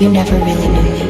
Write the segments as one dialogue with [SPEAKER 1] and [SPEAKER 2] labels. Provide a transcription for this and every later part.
[SPEAKER 1] You never really knew me.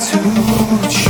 [SPEAKER 2] To limit